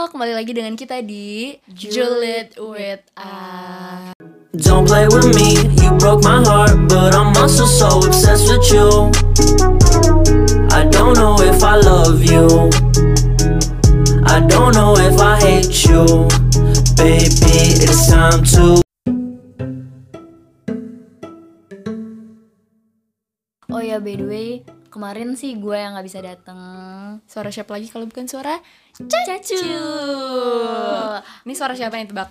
Halo, kembali lagi dengan kita di Juliet with Us. Don't play with me, you broke my heart, but I'm also so obsessed with you. I don't know if I love you. I don't know if I hate you. Baby, it's time to. Oh ya by the way, kemarin sih gue yang nggak bisa datang. Suara siapa lagi kalau bukan suara Cacu. Ini suara siapa yang tebak?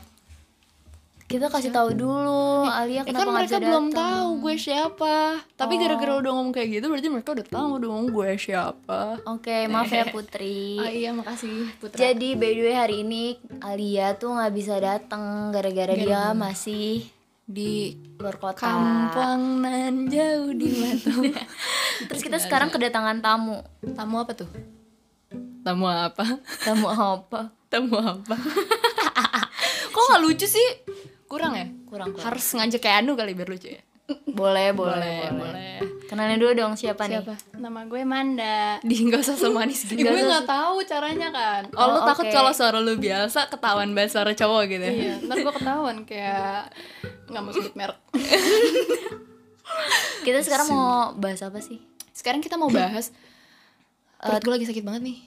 Kita kasih tahu dulu, Eh Alia kan kenapa nggak mereka bisa belum tahu gue siapa. Tapi gara-gara udah ngomong kayak gitu berarti mereka udah tahu dong gue siapa. Oke, maaf ya Putri. Ah iya makasih Putra. Jadi by the way hari ini Alia tuh nggak bisa datang gara-gara dia masih di luar kota. kampung nan jauh di mata. Terus kita sekarang kedatangan tamu. Tamu apa tuh? Tamu apa? Tamu apa? Tamu apa? Kok nggak lucu sih? Kurang ya? Kurang kurang. Harus ngajak kayak Anu kali biar lucu ya. Boleh, boleh, boleh. Kenalin dulu dong siapa, Siapa? Nama gue Manda. Di nggak usah semanis gitu. gue nggak tahu caranya kan. Oh, lu Oh, takut kalau suara lu biasa ketahuan bahas suara cowok gitu ya? Iya, ntar gue ketahuan kayak nggak mau sebut merek. Kita sekarang mau bahas apa sih? Sekarang kita mau bahas Perut gue lagi sakit banget nih.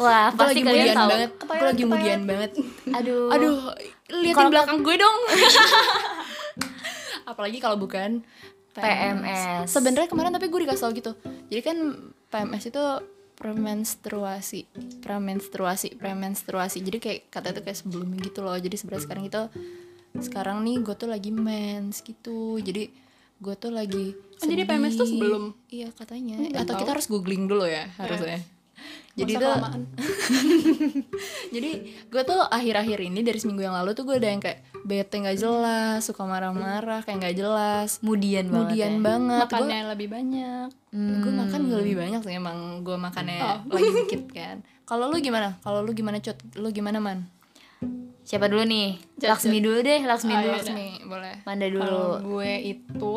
Wah, Gue pasti lagi kalian tahu. banget. Gue lagi mudian banget. Aduh. Aduh, liatin Kalau- belakang gue dong. Apalagi kalau bukan PMS. Sebenarnya kemarin tapi gue dikasih tau gitu. Jadi kan PMS itu premenstruasi premenstruasi premenstruasi. Jadi kayak kata itu kayak sebelumnya gitu loh. Jadi sebenarnya sekarang itu sekarang nih gue tuh lagi mens gitu. Jadi gue tuh lagi Oh, jadi PMS tuh sedih. sebelum? iya katanya nggak atau tahu. kita harus googling dulu ya harusnya jadi Masa tuh jadi gue tuh akhir-akhir ini dari seminggu yang lalu tuh gue udah yang kayak bete nggak jelas suka marah-marah kayak nggak jelas Mudian banget. kemudian ya. banget Makannya lebih banyak. gue makan gak lebih banyak sih emang gue makannya Oh. lagi dikit kan kalau lu gimana kalau lu gimana cut lu gimana man Siapa dulu nih? Jat, Laksmi dulu deh, Laksmi Ah, dulu. iya, Laksmi boleh Manda dulu. Kalau gue itu,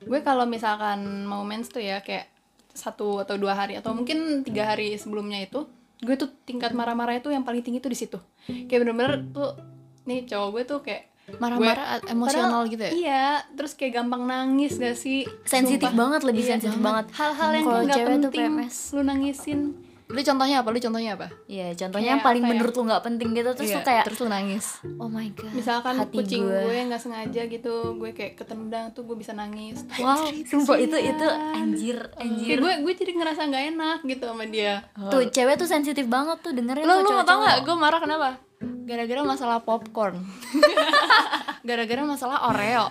gue kalau misalkan mau mens tuh ya kayak satu atau dua hari atau mungkin tiga hari sebelumnya itu, gue tuh tingkat marah-marahnya tuh yang paling tinggi tuh di situ. Kayak bener-bener tuh, nih cowok gue tuh kayak marah-marah emosional gitu ya Iya, terus kayak gampang nangis gak sih? Sensitif banget, lebih Iya, sensitif banget. Hal-hal yang nggak cewek tuh penting PMS. lu nangisin. Lu contohnya apa lu contohnya apa Iya, contohnya Kayak yang paling ya? menurut lu nggak penting gitu terus Iya, tuh kayak terus lu nangis oh my god. Misalkan hati kucing gue. gue nggak sengaja gitu, gue kayak ketendang tuh gue bisa nangis. Wow, sumpah itu itu anjir, anjir. Kayak gue gue jadi ngerasa nggak enak gitu sama dia. Tuh, cewek tuh sensitif banget tuh dengerin lu tuh lu mau tau nggak gue marah kenapa gara-gara masalah popcorn gara-gara masalah oreo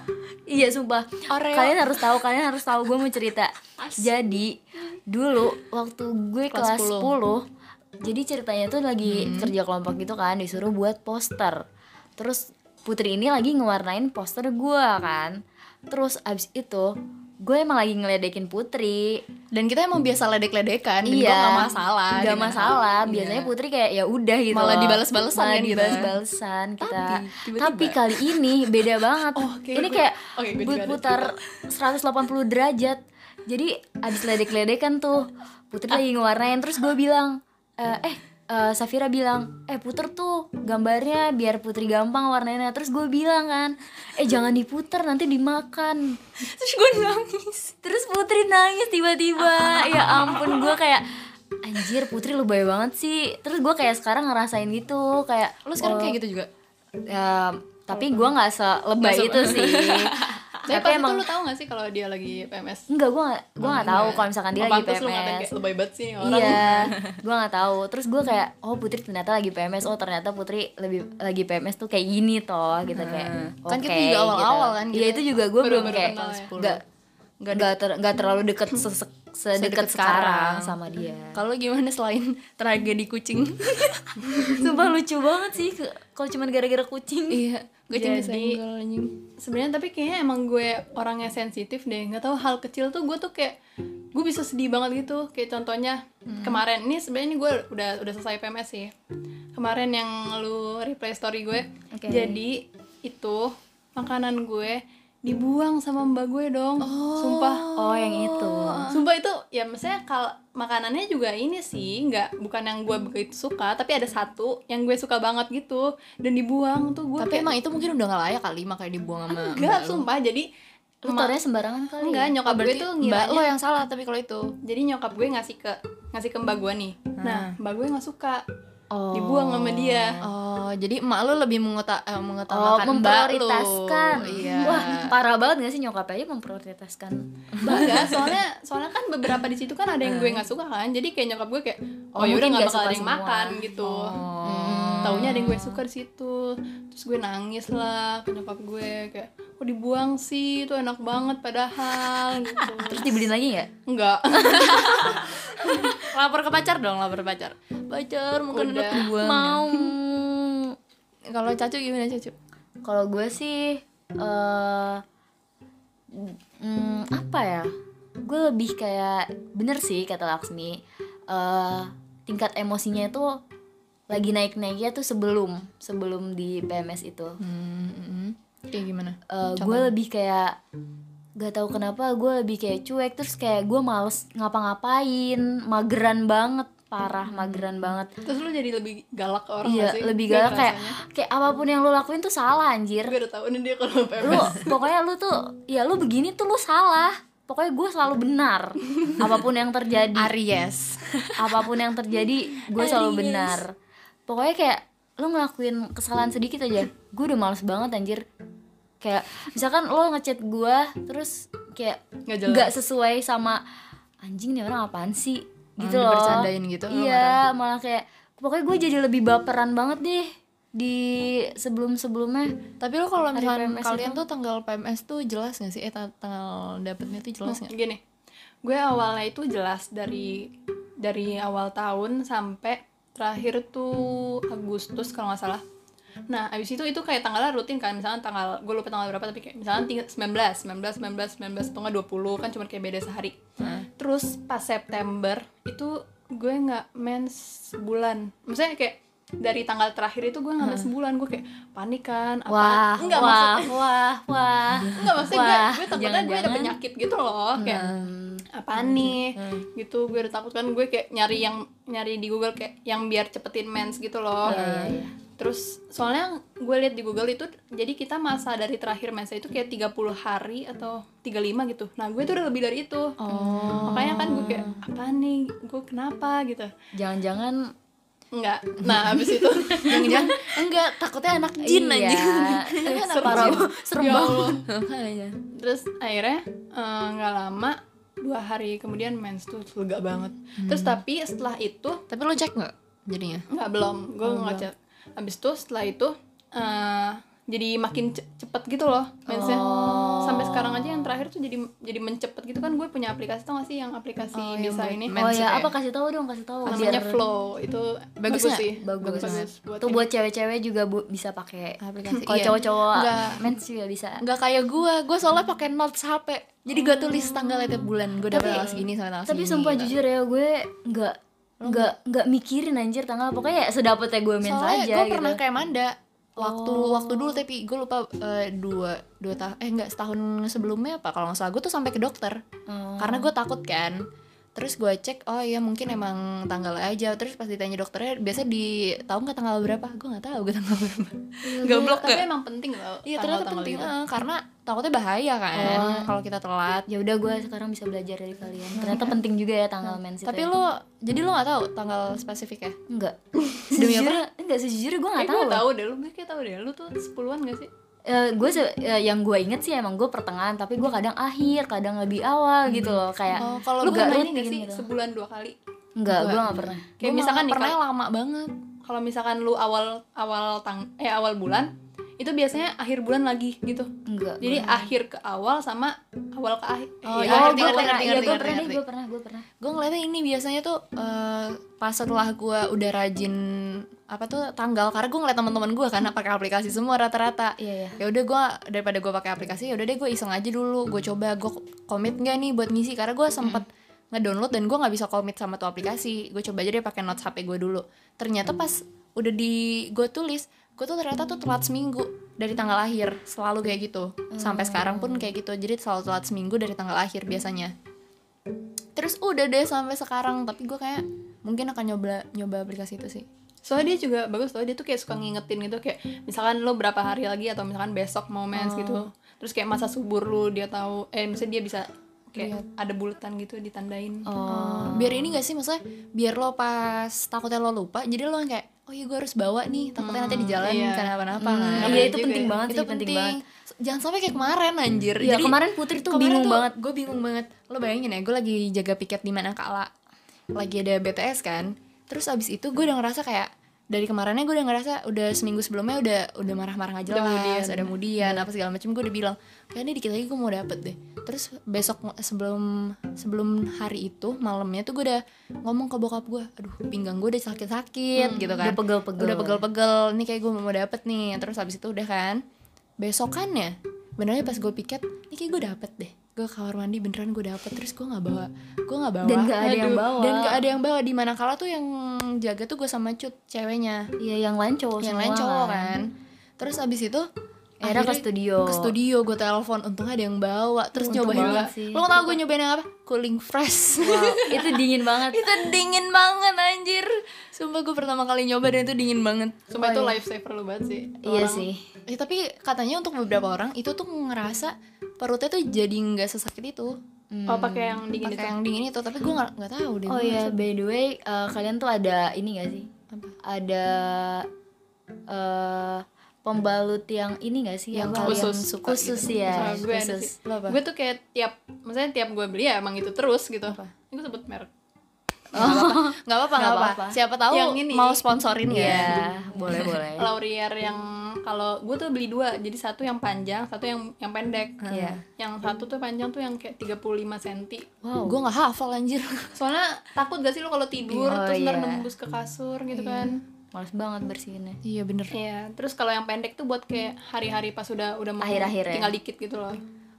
Iya sumpah. Oreo. Kalian harus tahu, kalian harus tahu gue mau cerita. Jadi dulu waktu gue Kelas kelas 10, jadi ceritanya tuh lagi kerja kelompok gitu kan, disuruh buat poster. Terus Putri ini lagi ngewarnain poster gue kan. Terus abis itu gue emang lagi ngeledekin Putri. dan kita emang biasa ledek-ledekan dan iya. gue gak masalah Gak masalah. hal- Biasanya Iya. Putri kayak ya udah gitu. Malah dibales-balesan Malah kan kita. dibales-balesan kita. Tapi, tiba-tiba- Tapi kali ini beda banget. Oh, oke, ini gue- kayak oke, gue ada putar 180 derajat. Jadi abis ledek-ledekan tuh Putri lagi ngewarnain terus gue bilang eh eh eh, Safira bilang eh puter tuh gambarnya biar Putri gampang warnainnya terus gue bilang kan eh jangan diputer nanti dimakan. Terus gue nangis. Terus Putri nangis tiba-tiba. Ya ampun gue kayak anjir Putri lu baik banget sih. Terus gue kayak sekarang ngerasain gitu kayak lu sekarang oh, kayak gitu juga? ya, tapi gue nggak selebay itu sih Tapi, tapi emang itu lu tahu gak sih kalau dia lagi PMS? enggak gue gak gue nggak tahu kalau misalkan dia lagi pantes lu PMS kayak lebay banget sih orang. iya gue nggak tahu. Terus gue kayak oh Putri ternyata lagi PMS oh ternyata Putri lebih lagi PMS tuh kayak gini toh gitu kayak. Kan kita juga awal-awal gitu. kan, iya itu juga gue belum kayak kenal ya. nggak nggak ter, nggak terlalu deket se- sedekat sekarang sama dia. Kalau gimana selain tragedi kucing? Sumpah lucu banget sih kalau cuman gara-gara kucing iya kucing Jadi- disenggol Sebenarnya tapi kayaknya emang gue orangnya sensitif deh. nggak tahu hal kecil tuh gue tuh kayak gue bisa sedih banget gitu. Kayak contohnya kemarin ini sebenarnya ini gue udah udah selesai PMS sih. Kemarin yang lu replay story gue. Oke. Jadi itu makanan gue dibuang sama mbak gue dong. Sumpah. oh yang itu. Sumpah itu ya maksudnya kalau makanannya juga ini sih nggak bukan yang gue begitu suka tapi ada satu yang gue suka banget gitu. Dan dibuang tuh gue tapi emang itu mungkin udah gak layak kali makanya dibuang sama enggak sumpah. Jadi Lu emak- taruhnya sembarangan kali. enggak nyokap gue berarti tuh mbak ngiranya lo yang salah tapi kalau itu. Jadi nyokap gue ngasih ke ngasih ke mbak gue nih. Nah mbak gue nggak suka Oh. dibuang sama dia oh jadi emak lo lebih menguta eh, Oh, mengutamakan lo memprioritaskan. iya Wah, parah banget gak sih nyokap aja memprioritaskan. enggak soalnya soalnya kan beberapa di situ kan ada yang gue nggak suka kan jadi kayak nyokap gue kayak oh, Oh, yaudah nggak bakal ada yang semua. makan gitu Oh. taunya ada yang gue suka di situ terus gue nangis lah ke nyokap gue kayak kok dibuang sih itu enak banget padahal gitu Terus dibeliin lagi nggak? enggak lapor ke pacar dong lapor ke pacar pacar mungkin Udah. dibuang Mau. kalau cacu gimana cacu Kalau gue sih eh hmm, apa ya? Gue lebih kayak bener sih kata Laksmi. eh tingkat emosinya itu lagi naik-naiknya tuh sebelum sebelum di PMS itu. hmm, hmm. kayak gimana Eh, gue lebih kayak gak tahu kenapa gue lebih kayak cuek terus kayak gue males ngapa-ngapain. Mageran banget parah mageran banget. Terus lu jadi lebih galak ke orang iya sih? lebih Gue galak kayak kayak apa pun yang lu lakuin tuh salah anjir. Gue udah tahu nih dia kalau PMS lu pokoknya lu tuh ya lu begini tuh lu salah. Pokoknya gue selalu benar. Apa pun yang terjadi. Aries. Apa pun yang terjadi gue selalu benar. Pokoknya kayak lu ngelakuin kesalahan sedikit aja gue udah males banget anjir kayak misalkan lo ngechat gue terus kayak Nggak jelas. nggak sesuai sama anjing nih orang apaan sih? Gitu Malah loh. gitu, lo iya malah kayak pokoknya gue jadi lebih baperan banget deh di sebelum sebelumnya tapi lo kalau misalnya PMS kalian itu? tuh tanggal PMS tuh jelas gak sih? Eh ta- tanggal dapetnya tuh jelas nggak? Gini gue awalnya itu jelas dari dari awal tahun sampai terakhir tuh Agustus kalau nggak salah nah abis itu itu kayak tanggalnya rutin kan. Misalnya tanggal gue lupa tanggal berapa tapi kayak misalnya ting- 19 19 19 19 atau nggak 20 kan cuma kayak beda sehari. Terus pas September itu gue nggak mens sebulan. Maksudnya kayak dari tanggal terakhir itu gue nggak mens sebulan gue kayak panik kan apa? Wah enggak wah maksud wah wah. Enggak maksudnya gue Wah, gue takutnya gue ada penyakit gitu loh kayak apa nih? Gitu gue udah takut kan gue kayak nyari yang nyari di Google kayak yang biar cepetin mens gitu loh. Iya, terus soalnya gue lihat di Google itu jadi kita masa dari terakhir mens itu kayak 30 hari atau 35 gitu. Nah gue tuh udah lebih dari itu. Makanya kan gue kayak apa nih? Gue kenapa? Gitu. Jangan-jangan enggak. Nah habis itu. Jangan enggak takutnya anak jin iya aja Serem parah serem Ya banget. Terus akhirnya eh, nggak lama dua hari kemudian mens tuh lega banget. Terus tapi setelah itu tapi lo cek nggak jadinya? Nggak belum. Gue ngecek abis itu setelah itu eh, jadi makin ce- cepet gitu loh mensnya. Sampai sekarang aja yang terakhir tuh jadi jadi mencepet gitu kan gue punya aplikasi tau gak sih yang aplikasi Oh, bisa buat ini? Oh Mens ya ya? apa? Kasih tahu dong kasih tahu. Namanya biar- Flow itu Bagus bagus, sih. Bagus, buat tuh buat cewek-cewek juga bu, bisa pakai. Aplikasi, kalau iya. cowok-cowok Nggak. mens juga bisa. Nggak kayak gue gue soalnya pakai notes HP jadi gue tulis tanggalnya tiap bulan. Gue dapet Tapi- tanggal segini sampai tanggal tapi segini sumpah gitu. jujur ya gue nggak nggak nggak? mikirin anjir tanggal. Pokoknya ya sedapetnya gue mens aja gue gitu. pernah kayak Manda waktu waktu dulu tapi gue lupa eh, dua dua tahun eh enggak setahun sebelumnya apa kalau nggak salah. Gue tuh sampai ke dokter. Oh. karena gue takut kan terus gue cek oh iya mungkin emang tanggal aja. Terus pas ditanya dokternya biasa di tahu nggak tanggal berapa? Gue nggak tahu gue tanggal berapa. Goblok tapi gak emang penting loh iya ternyata penting eh, karena takutnya bahaya kan kalau kita telat. Ya udah gue sekarang bisa belajar dari kalian. Ternyata penting juga ya tanggal mens itu tapi ya. lo jadi lo nggak tahu tanggal spesifik ya? Enggak sejujurnya enggak sejujurnya gue nggak Kayak tahu. gue tahu deh lu gue kayak tahu deh. Lu tuh sepuluhan gak sih Eh, gue se- eh, yang gue inget sih emang gue pertengahan tapi gue kadang akhir kadang lebih awal gitu loh kayak Oh, kalau lu pernah ini gak sih gitu. sebulan dua kali. Enggak gue nggak pernah. kayak Gua misalkan nih pernah lama banget. kalau misalkan lu awal awal tang eh awal bulan itu biasanya akhir bulan lagi gitu. Enggak. Jadi akhir ke awal sama awal ke akhir Oh, Iya, iya, oh ngerti, gue pernah iya gue pernah gue pernah gue pernah. Gue ngeliatnya ini biasanya tuh eh, pas setelah gue udah rajin apa tuh tanggal. Karena gue ngeliat teman-teman gue kan pakai aplikasi semua rata-rata. Iya, iya. ya udah gue daripada gue pakai aplikasi ya udah deh gue iseng aja dulu. Gue coba gue komit nggak nih buat ngisi? Karena gue sempet ngedownload dan gue nggak bisa komit sama tuh aplikasi. Gue coba aja deh pakai notes hp gue dulu. Ternyata pas udah di gue tulis gue tuh ternyata tuh telat seminggu dari tanggal akhir. Selalu kayak gitu. Sampai sekarang pun kayak gitu. Jadi selalu telat seminggu dari tanggal akhir biasanya. Terus udah deh sampai sekarang. Tapi gue kayak mungkin akan nyoba nyoba aplikasi itu sih soalnya dia juga bagus tau dia tuh kayak suka ngingetin gitu kayak misalkan lo berapa hari lagi atau misalkan besok mau mens gitu. Terus kayak masa subur lu dia tahu eh misalnya dia bisa kayak ada bulatan gitu ditandain. Oh, biar ini gak sih maksudnya biar lo pas takutnya lo lupa jadi lo kayak oh iya gue harus bawa nih takutnya nanti di jalan iya. kenapa-napa kan. iya itu juga penting ya. banget itu sih penting, penting, banget. Jangan sampai kayak kemarin anjir. Iya, kemarin Putri tuh bingung banget. gue bingung banget. Lo bayangin ya gue lagi jaga piket di mana kala lagi ada BTS kan terus abis itu gue udah ngerasa kayak dari kemarinnya gue udah ngerasa udah seminggu sebelumnya udah udah marah-marah gak jelas udah mudian, apa segala macam gue udah bilang kayaknya dikit lagi gue mau dapet deh. Terus besok sebelum sebelum hari itu malamnya tuh gue udah ngomong ke bokap gue aduh pinggang gue udah sakit-sakit gitu kan. udah pegel-pegel. udah pegel-pegel nih kayak gue mau dapet nih. Terus habis itu udah kan besokannya benernya pas gue piket ini kayak gue dapet deh gue ke kamar mandi beneran gue dapet. Terus gue nggak bawa gue nggak bawa. Dan nggak ada yang Aduh. bawa. dan nggak ada yang bawa. Di mana kala tuh yang jaga tuh gue sama cut ceweknya. Iya yang lain cowok yang semua lain cowok kan. terus abis itu Akhirnya ke studio. ke studio gue telepon untung ada yang bawa. Terus Untung nyobain sih. lo tau gue nyobain yang apa? Cooling fresh. Wow itu dingin banget. Itu dingin banget anjir. Sumpah gue pertama kali nyoba dan itu dingin banget. Sumpah itu life saver lu banget sih. Iya Orang- sih. Eh, tapi katanya untuk beberapa orang itu tuh ngerasa perutnya tuh jadi nggak sesakit itu. Oh pakai yang dingin pakai itu? yang dingin itu tapi gue nggak nggak tahu deh oh iya by the way eh, kalian tuh ada ini gak sih? Apa? ada eh pembalut yang ini gak sih? Yang, Yang kalian khusus. suka khusus. ya Soalnya gue ada khusus sih apa? gue tuh kayak tiap maksudnya tiap gue beli ya emang itu terus gitu. Ini gue sebut merek nggak apa-apa apa apa-apa. siapa tahu Yang ini. mau sponsorin ya Iya, boleh boleh. Laurier yang kalau gue tuh beli dua jadi satu yang panjang satu yang yang pendek Iya. yang satu tuh panjang tuh yang kayak 35 cm Wow. gue nggak hafal anjir soalnya takut gak sih lo kalau tidur Oh, terus ntar iya. nembus ke kasur gitu kan Males banget bersihinnya. iya bener Iya, terus kalau yang pendek tuh buat kayak hari-hari pas udah udah mau Akhir-akhir ya? tinggal dikit gitu loh.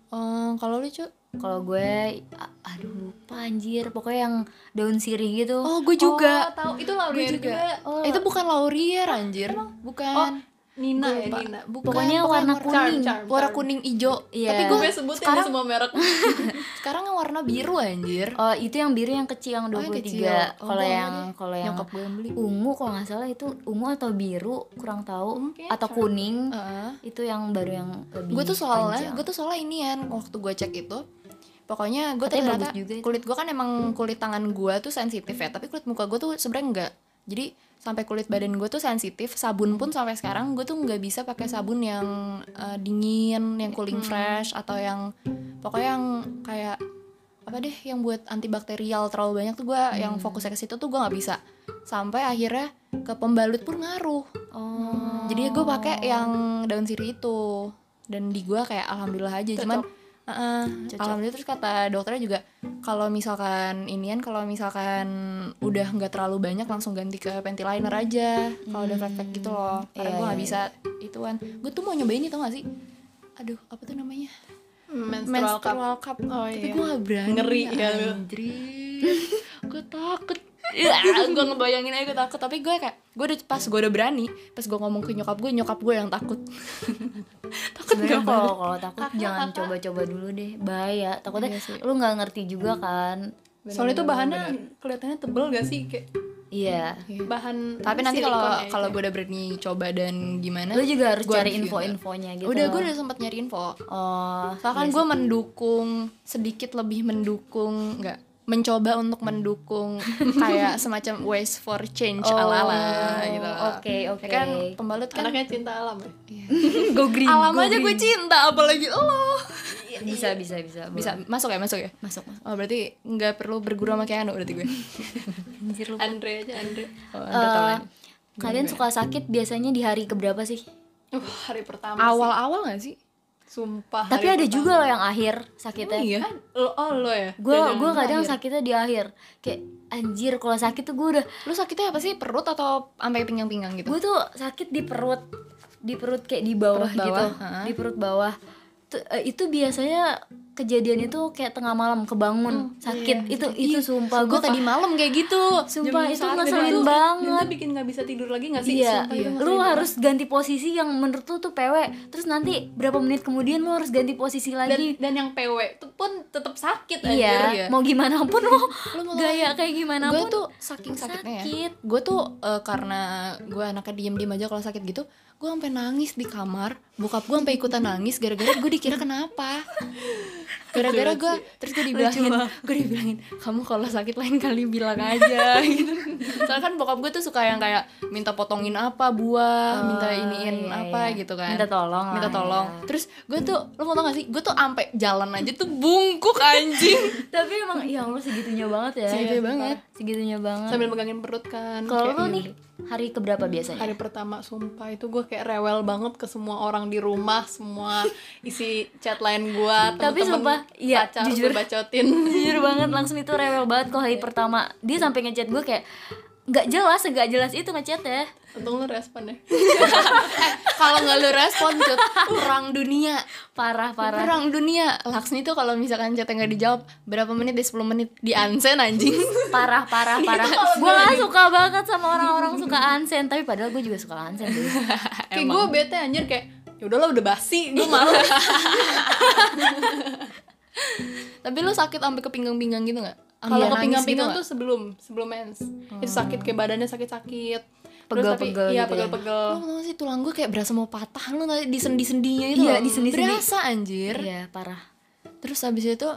Oh, kalau lu cu Kalau gue, aduh lupa anjir. Pokoknya yang daun sirih gitu. oh gue juga Oh, tahu itu Laurier juga. Oh, itu bukan Laurier anjir bukan Nina Gua ya. Nina. bukan Pokoknya warna warna kuning. Charm, warna charm. kuning hijau Iya. tapi Gue sebutin sekarang semua merek. sekarang yang warna biru anjir Oh, itu yang biru yang kecil yang Oh, yang 23. kecil. Oh, Kalau yang kalau yang beli ungu kalau nggak salah itu ungu atau biru, kurang tahu. Mungkin atau kuning. Heeh. Itu yang baru yang lebih gue tuh soalnya gue tuh soalnya inian waktu gue cek itu pokoknya gue Katanya ternyata juga itu. kulit gue kan emang kulit tangan gue tuh sensitif ya tapi kulit muka gue tuh sebenarnya enggak. Jadi sampai kulit badan gue tuh sensitif sabun pun sampai sekarang gue tuh nggak bisa pakai sabun yang eh, dingin yang cooling fresh atau yang pokoknya yang kayak apa deh yang buat antibakterial terlalu banyak tuh gue yang fokusnya ke situ tuh gue nggak bisa. Sampai akhirnya ke pembalut pun ngaruh. Oh. jadi gue pakai yang daun sirih itu. Dan di gue kayak alhamdulillah aja cuman uh-uh, alhamdulillah terus kata dokternya juga kalau misalkan inian kalau misalkan udah nggak terlalu banyak langsung ganti ke panty liner aja kalau udah flek gitu loh. Karena Iya, gue nggak iya, bisa ituan. Gue tuh mau nyobain itu gak sih? Aduh apa tuh namanya? Menstrual cup. menstrual cup. Oh, tapi iya. gue gak berani. Ngeri ya lu. gue takut gue ngebayangin aja gue takut. Tapi gue kayak gue udah pas gue udah berani pas gue ngomong ke nyokap gue nyokap gue yang takut. Takut gak kalau kalau takut jangan coba-coba dulu deh. Bahaya. Takutnya Iya sih. lu nggak ngerti juga kan. Soalnya itu bahannya kelihatannya tebel gak sih kayak iya. bahan tapi nanti kalau ya kalau gue udah berani coba dan gimana lu juga harus gua cari info-infonya gitu. Udah gue udah sempat nyari info. Oh soalnya kan gue mendukung sedikit lebih mendukung nggak mencoba untuk mendukung kayak semacam ways for change Oh, ala ala gitu. oke, oke. Ya kan pembalut kan anaknya cinta alam ya. go green alam go aja gue cinta apalagi lo. Bisa bisa bisa bisa masuk ya masuk ya? Masuk masuk. Oh berarti nggak perlu berguru sama Keanu berarti gue. Anjir lu. Andre aja Andre. oh, tahu ya. kalian suka sakit biasanya di hari keberapa sih? Uh, hari pertama sih. awal-awal nggak sih Sumpah. tapi ada juga loh yang akhir sakitnya. Iya? Lo, oh lo ya. gue Jangan- gue kadang sakitnya di akhir. Kayak anjir kalau sakit tuh gue udah lu sakitnya apa sih? Perut atau sampai pinggang-pinggang gitu? Gue tuh sakit di perut. Di perut kayak di bawah, Perut bawah, gitu ha. di perut bawah. Tuh, eh, itu biasanya kejadian itu kayak tengah malam kebangun sakit. itu itu sumpah gue tadi malam kayak gitu. Sumpah itu ngeselin itu- banget. dan itu bikin nggak bisa tidur lagi nggak sih? Iya, Sumpah, itu lu harus ganti posisi yang menurut lu tuh PW. Terus nanti berapa menit kemudian lu harus ganti posisi dan, lagi. dan yang PW itu pun tetap sakit iya, anjir. mau gimana pun lu mau gaya kayak gimana gue pun tuh saking sakitnya sakit. ya. Gue tuh eh, karena gue anaknya diem diem aja kalau sakit gitu gue sampai nangis di kamar. Bokap gue sampai ikutan nangis gara-gara gue dikira kenapa gara-gara gue terus gue dibilangin gue dibilangin kamu kalau sakit lain kali bilang aja gitu soalnya kan bokap gue tuh suka yang kayak minta potongin apa buah minta iniin iya, apa iya. gitu kan Minta tolong minta ya. tolong terus gue tuh lo mau tau gak sih gue tuh ampe jalan aja tuh bungkuk anjing Tapi emang ya Allah segitunya banget ya. Segitunya banget. Segitunya banget. sambil megangin perut kan Kalau lu iya nih hari keberapa biasanya? hari pertama sumpah itu gue kayak rewel banget ke semua orang di rumah semua isi chat lain gue Tapi sumpah, iya, jujur. bacotin Jujur banget langsung itu rewel banget kalau hari pertama. Dia sampai ngechat gue kayak nggak jelas, nggak jelas itu ngechat ya. untung lu respon ya. Kalau nggak lu respon cut perang dunia. Parah, parah. perang dunia. Laksmi tuh kalau misalkan chatnya nggak dijawab berapa menit? Di 10 menit. Di unsend anjing. Parah parah parah. gue gak suka banget sama orang-orang suka ansen tapi padahal gue juga suka ansen kayak gue bete anjir kayak ya udahlah udah basi gue malas tapi lu sakit sampai ke pinggang-pinggang gitu nggak kalau Iya, ke pinggang-pinggang gitu tuh sebelum sebelum mens. Itu sakit kayak badannya sakit-sakit. Pegel-pegel iya gitu ya. pegel-pegel. Nggak? lu tau gak sih tulang gue kayak berasa mau patah lu tadi di sendi-sendinya itu Iya, di sendi-sendi. berasa anjir. Iya parah. Terus habis itu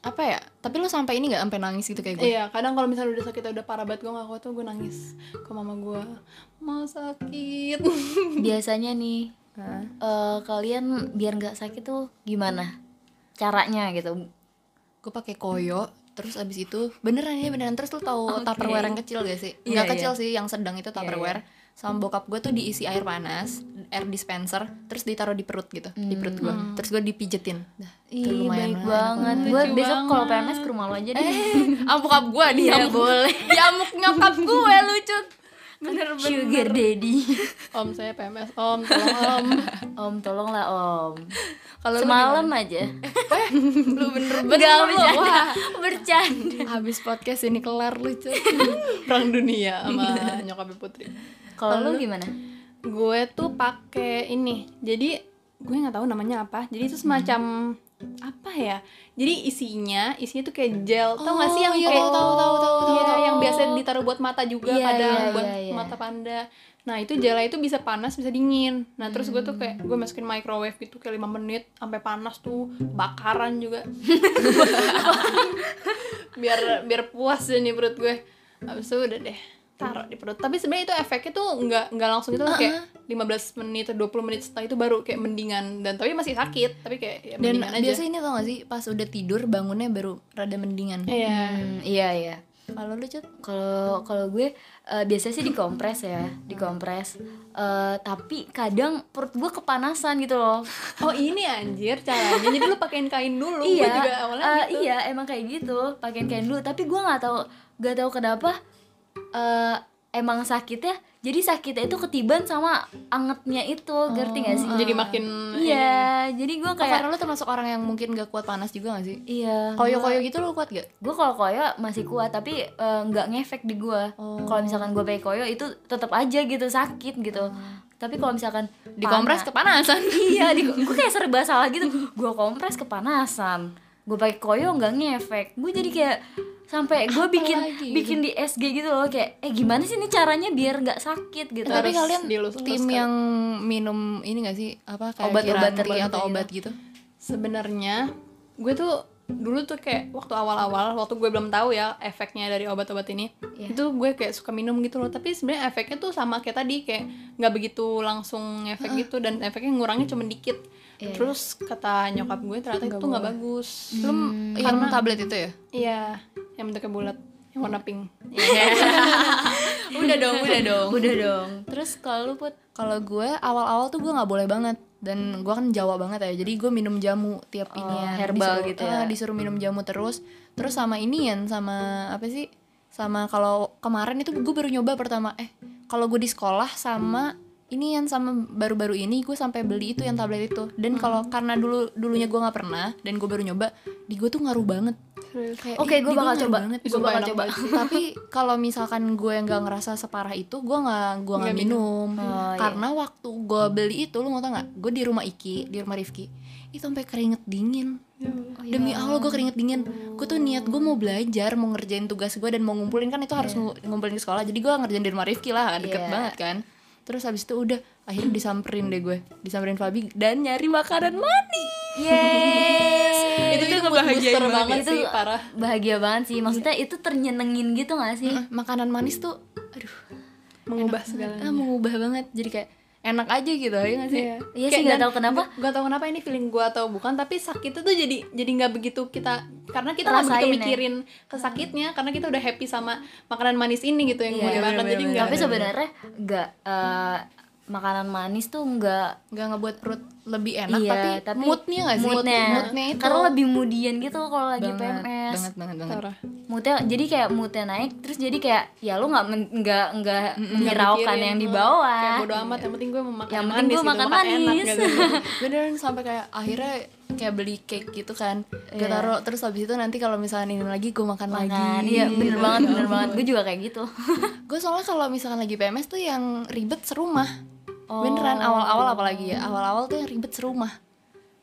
apa ya tapi lu sampai ini nggak sampai nangis gitu kayak gue? Iya, kadang kalau misalnya udah sakit udah parah banget gue gak kuat tuh gue nangis ke mama gue. Mau sakit. Biasanya nih eh, kalian biar nggak sakit tuh gimana caranya gitu? Gue pakai koyo terus abis itu beneran ya beneran. Terus lu tahu tupperware yang kecil gak sih? Iya, nggak kecil iya. sih yang sedang itu tupperware. Sama bokap gue tuh diisi air panas air dispenser terus ditaruh di perut gitu di perut gue terus gue dipijetin. Ih, lumayan baik banget. gue besok kalau PMS ke rumah lo aja deh. Ah bokap gue dia Iya, boleh. diamuk nyokap gue lucu sugar daddy. Om saya PMS om tolong om. Om tolonglah om. Kalau lu semalam aja. Lu bener-bener Enggak lu. bercanda. Wah, bercanda. Habis podcast ini kelar lucu perang dunia sama nyokapnya putri. Kalau lu gimana? gue tuh pakai ini. Jadi gue nggak tahu namanya apa. Jadi itu semacam apa ya? Jadi isinya isinya tuh kayak gel. Tau gak sih yang iya, kayak tahu, tahu, tahu, tahu, Iya, yang biasa ditaruh buat mata juga Iya, kadang iya, buat iya, iya. mata panda. Nah itu gelnya itu bisa panas bisa dingin. Nah terus gue tuh kayak gue masukin microwave gitu kayak lima menit sampai panas tuh. Bakaran juga. Biar biar puas deh nih perut gue. Habis itu udah deh taruh di perut. Tapi sebenarnya itu efeknya tuh nggak nggak langsung gitu kayak 15 menit atau 20 menit setelah itu baru kayak mendingan. Dan tapi masih sakit tapi kayak ya dan mendingan aja. biasa ini tau gak sih pas udah tidur bangunnya baru rada mendingan. Iya. Hmm, iya iya. Kalau lu cut? Kalau kalau gue eh, biasanya sih dikompres ya dikompres. Eh, tapi kadang perut gue kepanasan gitu loh. Oh ini anjir caranya. Jadi lu pakein kain dulu. Gue iya juga awalnya eh, gitu. iya emang kayak gitu. Pakein kain dulu. Tapi gue nggak tahu nggak tahu kenapa eh, emang sakitnya jadi sakitnya itu ketiban sama angetnya itu ngerti gak sih? Jadi makin iya jadi gue kayak kayak karena lu termasuk orang yang mungkin gak kuat panas juga gak sih? Iya. Koyo-koyo gitu lu kuat gak gue kalau koyo masih kuat tapi eh, nggak ngefek di gue kalau misalkan gue pakai koyo itu tetap aja gitu sakit gitu. Tapi kalau misalkan dikompres panas- kepanasan. Iya di gue kayak serba salah gitu. Gue kompres kepanasan. Gue pakai koyo nggak ngefek. Gue jadi kayak sampai gue bikin lagi? bikin di SG gitu loh kayak eh gimana sih ini caranya biar nggak sakit gitu tapi Harus kalian tim kan. yang minum ini gak sih apa kayak Obat-obat atau gitu. obat gitu sebenarnya gue tuh dulu tuh kayak waktu awal-awal waktu gue belum tahu ya efeknya dari obat-obat ini Iya. itu gue kayak suka minum gitu loh tapi sebenarnya efeknya tuh sama kayak tadi kayak nggak begitu langsung efek gitu dan efeknya ngurangnya cuma dikit Iya, terus kata nyokap gue ternyata itu nggak bagus. Lu yang tablet itu ya? Iya yang bentuknya bulat yang warna pink. Udah dong udah dong. Udah dong. Terus kalau lu put kalau gue awal-awal tuh gue nggak boleh banget. Dan gue kan Jawa banget ya jadi gue minum jamu tiap ini ya herbal disuruh, gitu ya. ah, disuruh minum jamu terus. Terus sama ini ya sama apa sih? Sama kalau kemarin itu gue baru nyoba pertama eh kalau gue di sekolah sama ini yang sama baru-baru ini gue sampai beli itu yang tablet itu. Dan kalau karena dulu dulunya gue nggak pernah dan gue baru nyoba di gue tuh ngaruh banget. Oke, ih, gue bakal coba. banget. Gue bakal coba. tapi kalau misalkan gue nggak ngerasa separah itu gue nggak gue nggak minum, Oh, iya. karena waktu gue beli itu lu mau tau nggak? Gue di rumah Iki di rumah Rifki. Itu sampai keringet dingin. Demi Allah gue keringet dingin. Gue tuh niat gue mau belajar mau ngerjain tugas gue dan mau ngumpulin kan itu harus ngu- ngumpulin ke sekolah. Jadi gue ngerjain di rumah Rifki lah deket Iya. banget kan terus habis itu udah akhirnya disamperin deh gue. Disamperin Fabi dan nyari makanan manis. Yes. itu itu ngebahagiain banget banget itu sih parah. bahagia banget sih. Maksudnya itu ternyenengin gitu gak sih? Eh, makanan manis tuh aduh mengubah ah, segalanya. mengubah banget. Jadi kayak enak aja gitu ya nggak sih Iya, Iya sih, nggak tahu kenapa. Gak tahu kenapa ini feeling gua atau bukan, tapi sakitnya tuh jadi jadi nggak begitu kita karena kita nggak begitu ya. mikirin kesakitnya karena kita udah happy sama makanan manis ini gitu yang Iya, gue makan jadi nggak tapi sebenarnya nggak eh, makanan manis tuh nggak nggak ngebuat perut lebih enak iya, tapi, tapi moodnya nggak sih? moodnya, moodnya itu karena lebih moodian gitu kalau lagi banget, PMS banget banget banget. Parah. moodnya jadi kayak moodnya naik terus jadi kayak ya lu nggak nggak nggak menyiraukan Mikirin, yang di bawah. Kayak bodo amat yang penting gue mau makan Yang yang penting manis gua gitu, makan makan enak manis. gitu. beneran sampai kayak akhirnya kayak beli cake gitu kan. Gue Iya. taruh terus habis itu nanti kalau misalnya ini lagi gue makan, makan. lagi. Iya bener banget bener banget. Gue juga kayak gitu. Gue soalnya kalau misalkan lagi PMS tuh yang ribet serumah Oh. beneran awal-awal apalagi ya. Awal-awal tuh yang ribet serumah.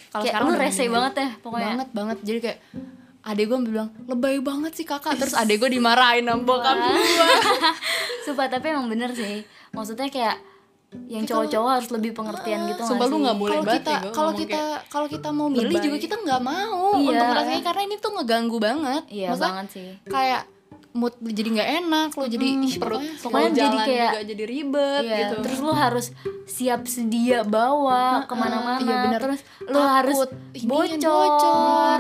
Kalau kayak sekarang lu rese banget ya pokoknya. Banget banget. Jadi kayak adek gue bilang lebay banget sih kakak. Terus adek gue dimarahin sama bokap gue Sumpah tapi emang bener sih. Maksudnya kayak yang cowok-cowok harus lebih pengertian gitu Sumpah lu nggak boleh kalau banget kita ya kalau kita kalau kita mau milih lebay. juga kita nggak mau Iya. untuk ngerasain karena ini tuh ngeganggu banget. Iya Maksudnya banget sih. kayak mood lu jadi nggak enak lo jadi ih, perut pokoknya jadi kayak- juga jadi ribet Iya, gitu. Terus lu harus siap sedia bawa ke mana-mana. Iya bener. Terus lu Takut. harus inian bocor,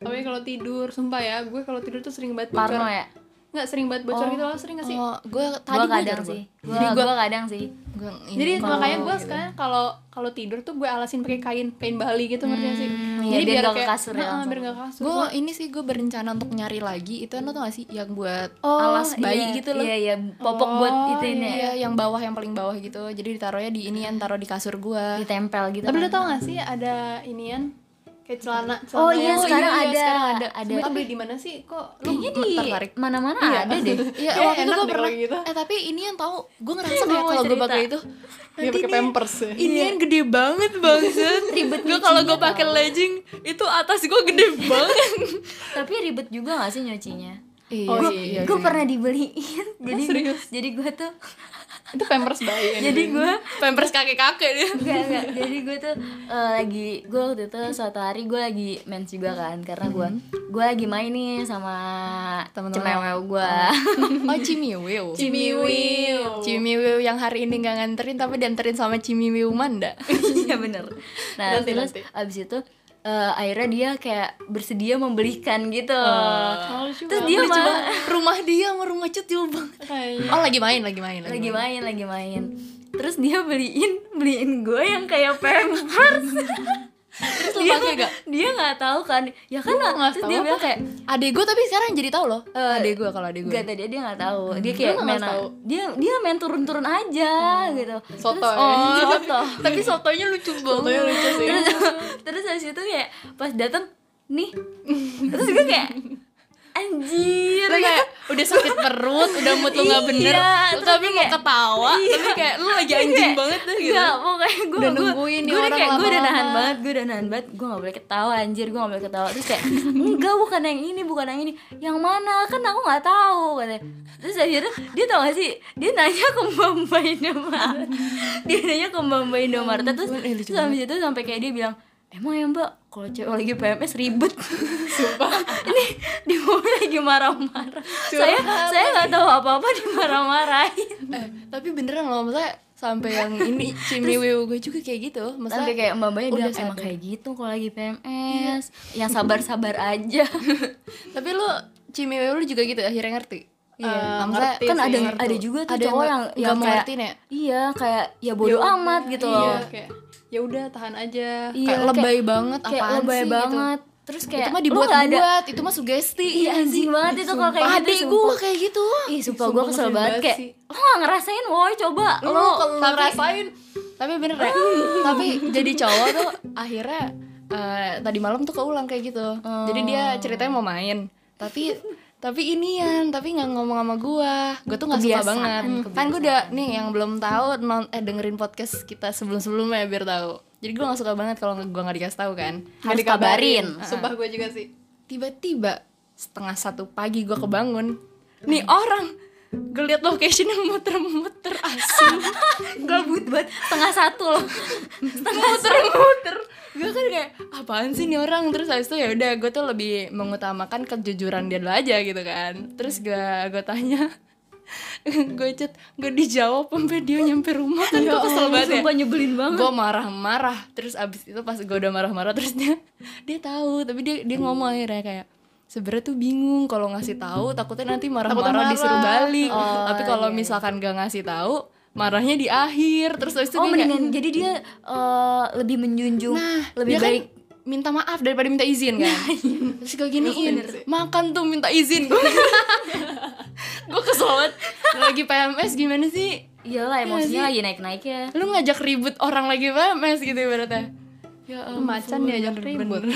tapi kalau tidur sumpah ya gue kalau tidur tuh sering banget bocor. Parno ya? nggak sering banget bocor gitu loh sering gak sih? Oh gue tadi gue kadang sih. Gue jadi gue kadang sih. Gue jadi makanya gue gitu. sekarang kalau kalau tidur tuh gue alasin pakai kain kain bali gitu ngerti sih? Iya, jadi biar biar nggak ke kayak kasur ya langsung. biar ke kasur gue ini sih gue berencana untuk nyari lagi itu lo tau gak sih yang buat Oh, alas bayi iya, gitu loh Iya, iya, popok buat itu ini ya Iya, yang bawah yang paling bawah gitu. Jadi ditaruhnya di ini yang taruh di kasur gua. Ditempel gitu tapi kan. lu tau gak sih ada inian kayak celana Oh celana iya, yang- sekarang iya, ada ada. Ada Sumpah, beli di mana sih kok lu Kayaknya di tertarik. mana-mana Iya. ada deh Iya, Kayak waktu itu gue pernah. gitu. Eh tapi ini yang tahu, gue ngerasa kayak kalau gue pakai itu. Dia pakai pampers ya Ini yang gede banget banget. Ribet Gue kalau gue pakai legging itu atas gue gede banget. Tapi ribet juga gak sih nyucinya? Iya, Oh, iya, gue iya. pernah dibeliin jadi serius? jadi gue tuh itu pampers bayi jadi gue pampers kakek-kakek dia. enggak enggak jadi gue tuh eh, lagi gue waktu itu suatu hari gue lagi mens juga kan karena gue gue lagi main nih sama Temen-temen. cemewew gue Oh, Cimiwiu. Cimiwiu. Cimiwiu yang hari ini nggak nganterin tapi dianterin sama Cimiwiu Manda. iya bener nah Nanti, terus nanti. abis itu eh, akhirnya dia kayak bersedia membelikan gitu. Oh, lucu terus dia mah rumah dia sama rumah cut jauh banget. Kayaknya. Oh, lagi main, lagi main, lagi main lagi main. Terus dia beliin beliin gue yang kayak pampers Terus lu dia pakai gak? dia nggak tahu kan ya kan Lu terus tahu dia bilang kayak Adek gue tapi sekarang jadi tahu loh. Eh, adek gue kalau adek gue. Gak tadi dia nggak tahu dia kayak nggak main tahu? dia dia main turun-turun aja gitu Soto terus, ya? oh soto tapi sotonya lucu banget. lucu sih terus terus habis itu kayak pas datang nih terus gue kayak anjir. Lu kayak udah sakit perut, udah mood lu gak bener, Iya, lu tapi mau ketawa, Iya. tapi kayak lu lagi anjing banget tuh gitu. Enggak, pokoknya gue Udah nungguin nih gue udah orang kayak gue udah nahan banget, gue udah nahan banget, gue gak boleh ketawa anjir, gue gak boleh ketawa. Terus kayak enggak bukan yang ini, bukan yang ini, yang mana? Kan aku nggak tahu katanya. Terus akhirnya dia tau gak sih, dia nanya ke Mbak Mbak Indomaret, dia nanya ke Mbak Mbak Indomaret. Terus habis itu sampai kayak dia bilang Emang ya mbak, kalau cewek lagi PMS ribet. Sumpah. Ini di mobil lagi marah-marah. Saya saya nggak tahu apa-apa dimarah-marahin. Eh, tapi beneran loh, maksudnya sampai yang ini cimiwiu gue juga kayak gitu. Maksudnya Sampai kayak mbak mbaknya bilang emang sadar. kayak gitu kalau lagi PMS Yang sabar-sabar aja. Tapi lu cimiwiu lu juga gitu akhirnya ngerti. Iya, ngerti Kan sih, ada ngerti. ada juga tuh Ada cowok yang, nggak yang mau kayak ya? Iya kayak ya bodo Ya amat gitu iya, loh kayak ya udah tahan aja. Iya, kayak lebay banget kayak apaan lebay sih gitu. banget. Terus kayak itu mah dibuat-buat itu mah sugesti. Iya anjing banget itu kalau kayak gitu adek gue kayak gitu. Ih sumpah gue kesel banget kayak lo gak ngerasain woi coba lo kalau ngerasain tapi bener ya. Tapi jadi cowok tuh akhirnya eh, tadi malam tuh keulang kayak gitu. Jadi dia ceritanya mau main. Tapi tapi inian tapi nggak ngomong sama gua. Gua tuh nggak suka Kebiasaan, banget. Kan gua udah nih yang belum tahu non eh dengerin podcast kita sebelum sebelumnya biar tahu. Jadi gua nggak suka banget kalau gua nggak dikasih tahu kan. Harus kabarin. Sumpah gue juga sih. Tiba-tiba setengah satu pagi gua kebangun. Nih orang gue liat locationnya muter-muter asin gabut banget. Setengah satu loh. Setengah muter-muter gue kan kayak apaan sih nih orang? Terus habis itu ya udah gue tuh lebih mengutamakan kejujuran dia dulu aja gitu kan. Terus gue gue tanya gue chat gak dijawab sampai dia nyampe rumah kan gue kesel banget ya. nyebelin banget. Gue marah-marah. Terus abis itu pas gue udah marah-marah terus dia dia tahu tapi dia dia ngomong akhirnya kayak sebenarnya tuh bingung kalau ngasih tahu takutnya nanti marah-marah marah. disuruh balik. Oh, tapi kalau misalkan gak ngasih tahu marahnya di akhir terus habis itu oh dia kayak, mendingan jadi dia eh, lebih menjunjung Nah, lebih dia kan baik minta maaf daripada minta izin kan. Terus gue giniin, makan tuh minta izin. gue kesel banget. Lagi PMS gimana sih? iyalah emosinya lagi naik naik ya Lu ngajak ribut orang lagi PMS gitu ibaratnya. Ya ampun, Macan diajak ribut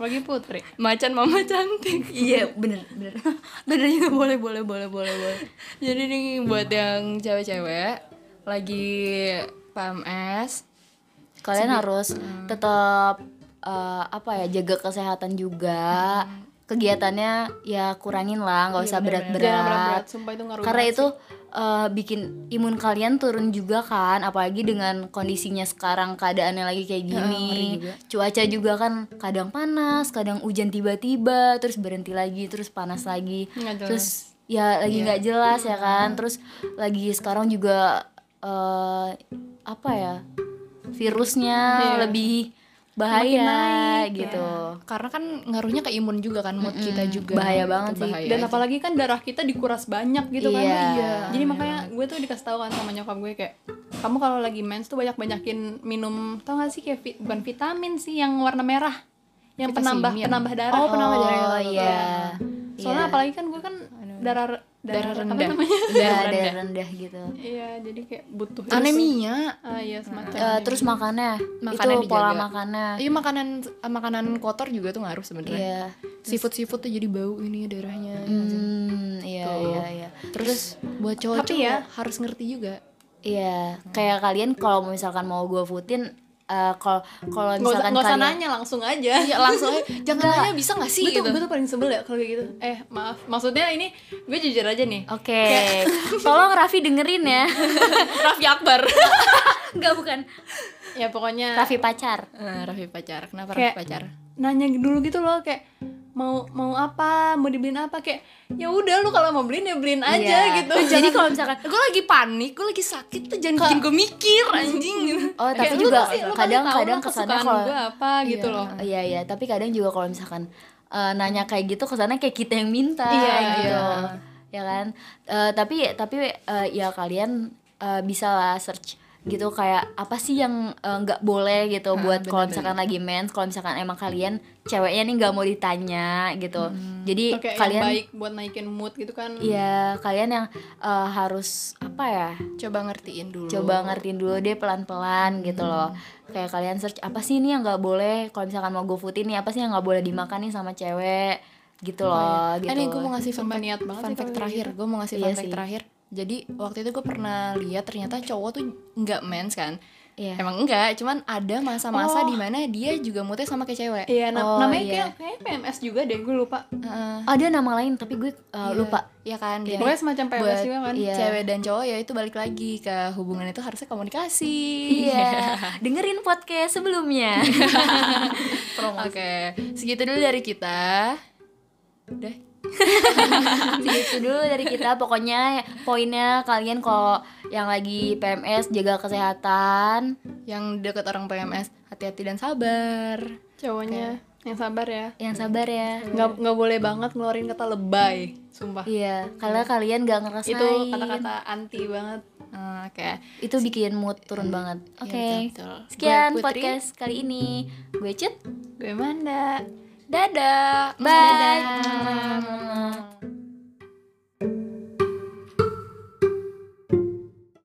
bener. Lagi putri. Macan mama cantik. iya bener bener. Bener juga boleh boleh boleh boleh boleh. Jadi nih buat yang cewek-cewek lagi PMS kalian harus tetap eh, apa ya jaga kesehatan juga kegiatannya ya kurangin lah nggak usah Jangan berat-berat itu ngaruh karena itu eh, bikin imun kalian turun juga kan apalagi dengan kondisinya sekarang keadaannya lagi kayak gini. cuaca juga kan kadang panas kadang hujan tiba-tiba terus berhenti lagi terus panas lagi. Terus ya lagi nggak jelas ya kan. Terus lagi sekarang juga eh, apa ya virusnya lebih bahaya naik, gitu karena kan ngaruhnya ke imun juga kan mood kita juga. Bahaya banget sih. bahaya dan aja. apalagi kan darah kita dikuras banyak gitu kan Iya. jadi makanya gue tuh dikasih tahu kan sama nyokap gue kayak kamu kalau lagi mens tuh banyak banyakin minum tau gak sih kayak vi- bukan vitamin sih yang warna merah yang penambah Vitamin. penambah darah Oh, penambah darah. oh iya soalnya Iya. apalagi kan gue kan darah darah apa rendah. Darah ada rendah. rendah gitu iya jadi kayak butuh. Anemia. ah iya semacam Eh, terus makannya, Makannya itu pola dijaga. makannya Iya makanan makanan kotor juga tuh ngaruh sebenarnya. iya Seafood seafood tuh jadi bau ini darahnya. hmm iya iya iya Terus buat cowok Tapi ya- harus ngerti juga. iya kayak kalian kalau misalnya mau gue footin eh, kalau kalau nggak misalkan nggak usah kalian nanya langsung aja Iya langsung aja jangan nanya bisa gak sih gue tuh gitu. gue tuh paling sebel ya kalau kayak gitu eh maaf maksudnya ini gue jujur aja nih Oke, tolong Raffi dengerin ya. Raffi Akbar. Enggak bukan. ya pokoknya Raffi pacar. Nah, Raffi pacar. Kenapa Kayak- Raffi pacar? nanya dulu gitu loh kayak mau mau apa mau dibeliin apa kayak ya udah lu kalau mau beliin ya beliin aja Iya. gitu Jadi kalau misalkan Gue lagi panik, gue lagi sakit tuh jangan bikin gue mikir anjing gitu. Oh, Kayak tapi lu juga pasti- lu pasti kadang tahu kadang lah kesannya kalau gue apa gitu loh Iya iya, tapi kadang juga kalau misalkan eh, nanya kayak gitu kesannya kayak kita yang minta Iya, gitu. iya. Ya kan? Eh, tapi tapi eh, ya kalian eh, bisa lah search gitu kayak apa sih yang nggak boleh gitu buat kalau misalkan lagi mens kalau misalkan emang kalian ceweknya nih nggak mau ditanya gitu jadi Oke, kalian yang baik buat naikin mood gitu kan Iya, kalian yang eh, harus apa ya? Coba ngertiin dulu. Coba ngertiin dulu deh pelan-pelan gitu loh. Kayak kalian search apa sih ini yang nggak boleh? Kalau misalkan mau GoFood ini apa sih yang nggak boleh dimakan nih sama cewek? Gitu loh, gitu. Eh nih gue mau ngasih fun fact, niat banget fun fact terakhir. Gue mau ngasih Iya fun fact terakhir. Jadi waktu itu gue pernah lihat ternyata cowok tuh nggak mens kan. Iya. Emang enggak, cuman ada masa-masa di mana dia juga moodnya sama kayak cewek. iya na- Oh, namanya iya. kayak kayak PMS juga deh gue lupa Heeh. Ada nama lain tapi gue eh, lupa. Iya kan, jadi pokoknya semacam PMS buat juga kan iya. cewek dan cowok ya itu balik lagi ke hubungan itu harusnya komunikasi. Iya, dengerin podcast sebelumnya. Oke, segitu dulu dari kita. Udah. Segitu dulu dari kita. Pokoknya poinnya kalian kalau yang lagi PMS jaga kesehatan. Yang deket orang PMS, hati-hati dan sabar. cowoknya yang sabar ya Yang sabar ya. nggak nggak boleh banget ngeluarin kata lebay sumpah Iya, karena kalian gak ngerasain. itu kata-kata anti banget Eh, Oke. Itu bikin mood turun banget. Iya, Oke. betul, betul. Sekian podcast kali ini. Gue Cut. Gue Manda. Dadah. Bye. Dadah. Dadah.